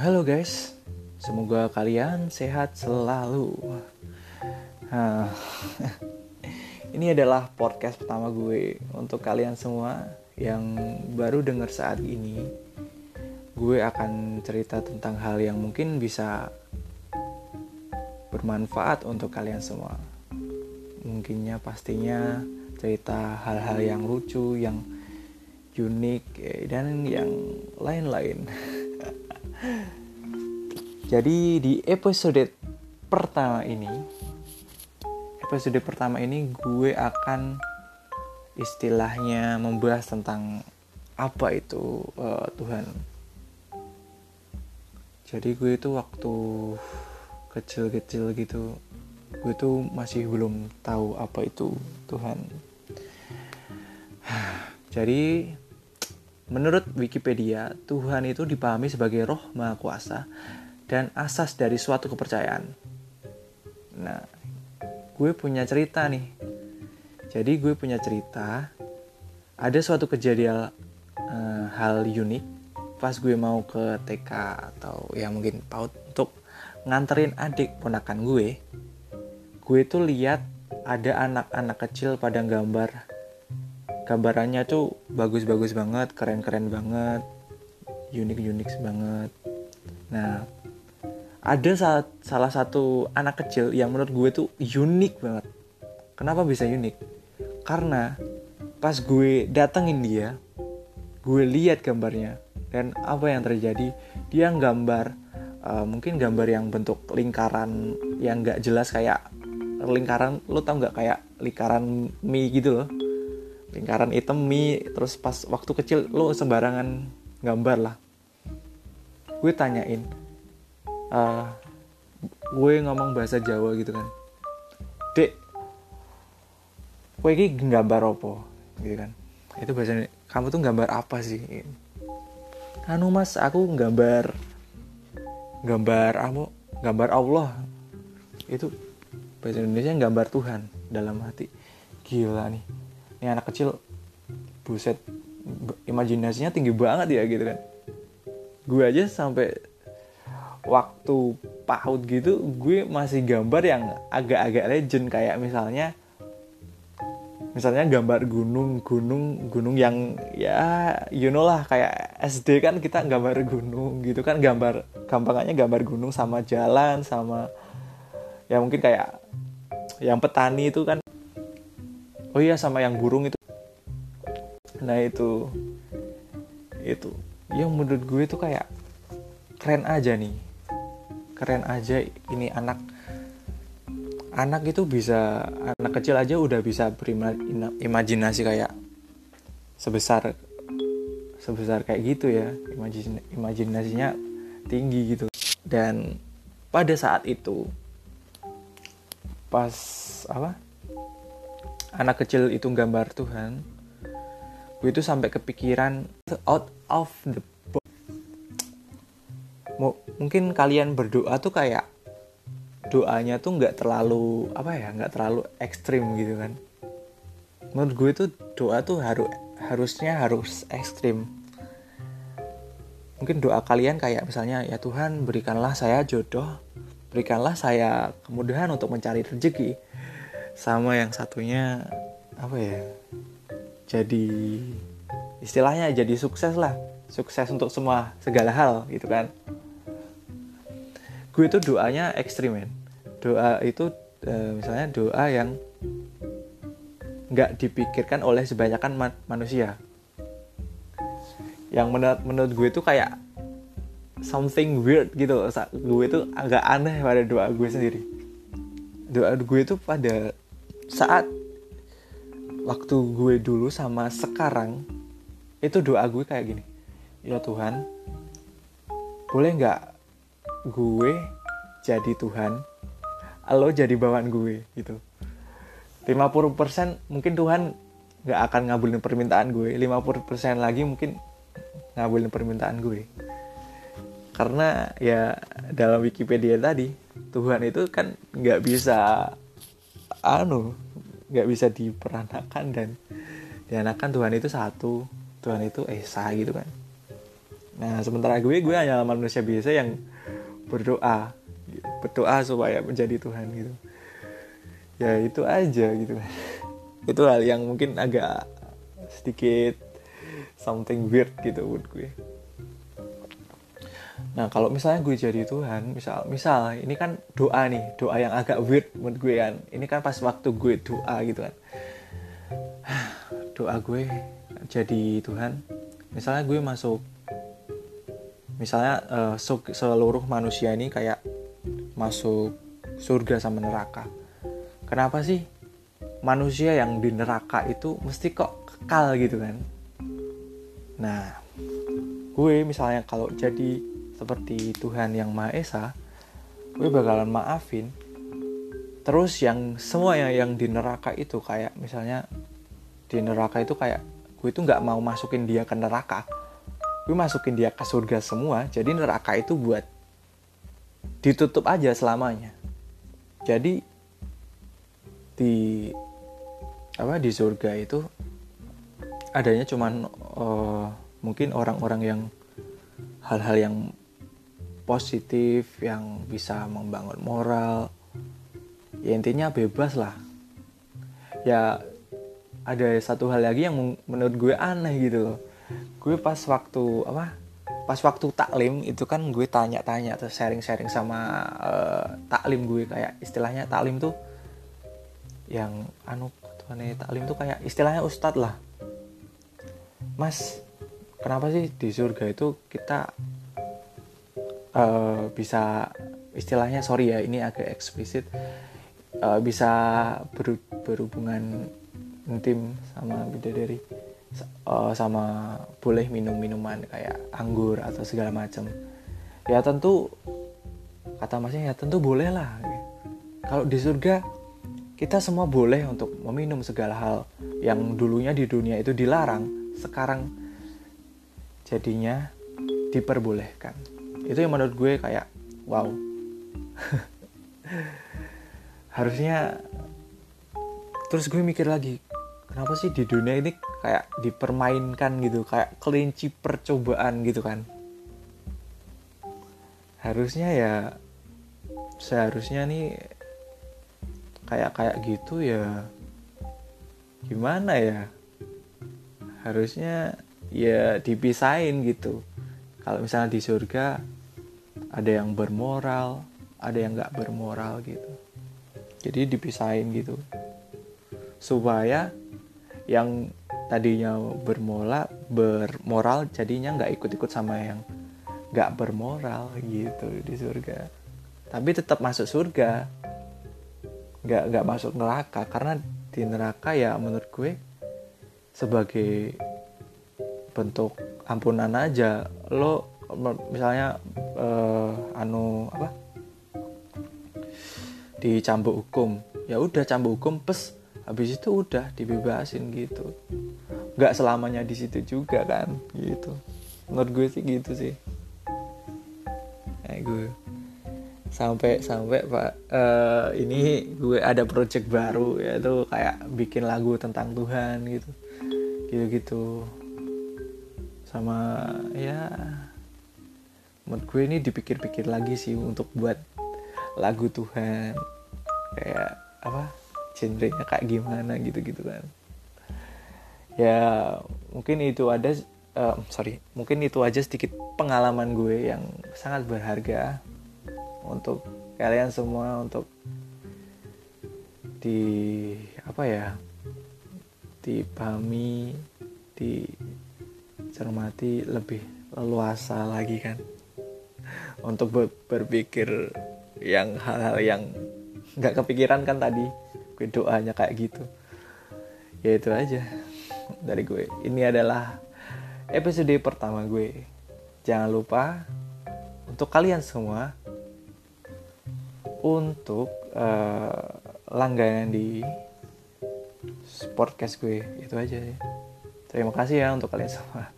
halo guys, semoga kalian sehat selalu. Nah, ini adalah podcast pertama gue untuk kalian semua yang baru dengar saat ini. Gue akan cerita tentang hal yang mungkin bisa bermanfaat untuk kalian semua. Mungkinnya pastinya cerita hal-hal yang lucu, yang unik, eh, dan yang lain-lain. Jadi di episode pertama ini, episode pertama ini gue akan istilahnya membahas tentang apa itu uh, Tuhan. Jadi gue itu waktu kecil-kecil gitu, gue tuh masih belum tahu apa itu Tuhan. Jadi menurut Wikipedia, Tuhan itu dipahami sebagai roh maha kuasa dan asas dari suatu kepercayaan. Nah, gue punya cerita nih. Jadi gue punya cerita, ada suatu kejadian uh, hal unik pas gue mau ke TK atau ya mungkin PAUD untuk nganterin adik ponakan gue. Gue tuh lihat ada anak-anak kecil pada gambar. Gambarannya tuh bagus-bagus banget, keren-keren banget, unik-unik banget. Nah, ada salah satu anak kecil yang menurut gue tuh unik banget. Kenapa bisa unik? Karena pas gue datengin dia, gue lihat gambarnya dan apa yang terjadi, dia gambar uh, mungkin gambar yang bentuk lingkaran yang nggak jelas kayak lingkaran, lo tau nggak kayak lingkaran mie gitu loh, lingkaran hitam mie. Terus pas waktu kecil lo sembarangan gambar lah. Gue tanyain, uh, gue ngomong bahasa Jawa gitu kan. Dek gue ini gambar apa? Gitu kan. Itu bahasa kamu tuh gambar apa sih? Anu mas aku gambar gambar kamu gambar Allah. Itu bahasa Indonesia gambar Tuhan dalam hati. Gila nih. Ini anak kecil buset imajinasinya tinggi banget ya gitu kan. Gue aja sampai waktu PAUD gitu gue masih gambar yang agak-agak legend. Kayak misalnya misalnya gambar gunung gunung gunung yang ya you know lah kayak SD kan kita gambar gunung gitu kan. Gambar gampangannya gambar gunung sama jalan sama ya mungkin kayak yang petani itu kan. Oh iya sama yang burung itu. Nah itu itu. Yang menurut gue itu kayak keren aja nih keren aja ini anak. Anak itu bisa anak kecil aja udah bisa berimajinasi kayak sebesar sebesar kayak gitu ya. Imajin imajinasinya tinggi gitu. Dan pada saat itu pas apa anak kecil itu gambar Tuhan gue itu sampai kepikiran out of the mungkin kalian berdoa tuh kayak doanya tuh nggak terlalu apa ya nggak terlalu ekstrim gitu kan. Menurut gue tuh doa tuh harus harusnya harus ekstrim. Mungkin doa kalian kayak misalnya ya Tuhan berikanlah saya jodoh berikanlah saya kemudahan untuk mencari rezeki. Sama yang satunya apa ya jadi istilahnya jadi sukses lah. Sukses untuk semua segala hal gitu kan gue itu doanya ekstrim men. Doa itu e, misalnya doa yang nggak dipikirkan oleh sebanyakan ma manusia. Yang menurut menurut gue itu kayak something weird gitu gue itu agak aneh pada doa gue sendiri. Doa gue itu pada saat waktu gue dulu sama sekarang itu doa gue kayak gini. Ya Tuhan boleh nggak gue jadi Tuhan lo jadi bawaan gue gitu. 50% mungkin Tuhan nggak akan ngabulin permintaan gue 50% lagi mungkin ngabulin permintaan gue. Karena ya dalam Wikipedia tadi Tuhan itu kan nggak bisa anu nggak bisa diperanakan dan dianakan Tuhan itu satu Tuhan itu esa gitu kan. Nah sementara gue gue hanya manusia biasa yang berdoa berdoa supaya menjadi Tuhan gitu ya itu aja gitu itu hal yang mungkin agak sedikit something weird gitu buat gue Nah kalau misalnya gue jadi Tuhan, misal misal ini kan doa nih, doa yang agak weird menurut gue kan. Ini kan pas waktu gue doa gitu kan. Doa gue jadi Tuhan. Misalnya gue masuk, misalnya uh, seluruh manusia ini kayak masuk surga sama neraka. Kenapa sih manusia yang di neraka itu mesti kok kekal gitu kan? Nah, gue misalnya kalau jadi seperti Tuhan yang Maha Esa, gue bakalan maafin. Terus yang semua yang, yang di neraka itu kayak misalnya di neraka itu kayak gue itu nggak mau masukin dia ke neraka, gue masukin dia ke surga semua. Jadi neraka itu buat ditutup aja selamanya. Jadi di apa di surga itu adanya cuman uh, mungkin orang-orang yang hal-hal yang positif yang bisa membangun moral ya intinya bebas lah ya ada satu hal lagi yang menurut gue aneh gitu loh gue pas waktu apa pas waktu taklim itu kan gue tanya-tanya atau sharing-sharing sama uh, taklim gue. Kayak istilahnya taklim tuh yang anu tuh taklim tuh kayak istilahnya ustadz lah. Mas kenapa sih di surga itu kita uh, bisa istilahnya sorry ya ini agak eksplisit uh, bisa ber, berhubungan intim sama bidadari uh, sama boleh minum minuman kayak anggur atau segala macam. Ya tentu kata masnya ya tentu boleh lah. Kalau di surga kita semua boleh untuk meminum segala hal yang dulunya di dunia itu dilarang sekarang jadinya diperbolehkan. Itu yang menurut gue kayak wow. Harusnya terus gue mikir lagi kenapa sih di dunia ini kayak dipermainkan gitu kayak kelinci percobaan gitu kan? Harusnya ya seharusnya nih kayak kayak gitu ya gimana ya? Harusnya ya dipisahin gitu. Kalau misalnya di surga ada yang bermoral ada yang nggak bermoral gitu. Jadi dipisahin gitu. Supaya yang tadinya bermola bermoral jadinya nggak ikut-ikut sama yang nggak bermoral gitu di surga. Tapi tetap masuk surga. Nggak nggak masuk neraka. Karena di neraka ya menurut gue sebagai bentuk ampunan aja. Lo misalnya uh, anu apa? Dicambuk hukum. Ya udah cambuk hukum pes habis itu udah dibebasin gitu. Nggak selamanya di situ juga kan gitu. Menurut gue sih gitu sih. Eh gue. Sampai sampai pak uh, ini gue ada project baru yaitu kayak bikin lagu tentang Tuhan gitu. Gitu gitu sama ya menurut gue ini dipikir-pikir lagi sih untuk buat lagu Tuhan. Kayak apa genrenya kayak gimana gitu-gitu kan. Ya mungkin itu ada uh, sorry mungkin itu aja sedikit pengalaman gue yang sangat berharga untuk kalian semua untuk di apa ya dipahami dicermati lebih leluasa lagi kan. Untuk ber berpikir yang hal-hal yang nggak kepikiran kan tadi gue doanya kayak gitu. Ya itu aja dari gue. Ini adalah episode pertama gue. Jangan lupa untuk kalian semua untuk uh, langganan di podcast gue. Itu aja ya. Terima kasih ya untuk kalian semua.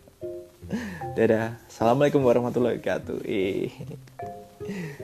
Dadah. Assalamualaikum warahmatullahi wabarakatuh.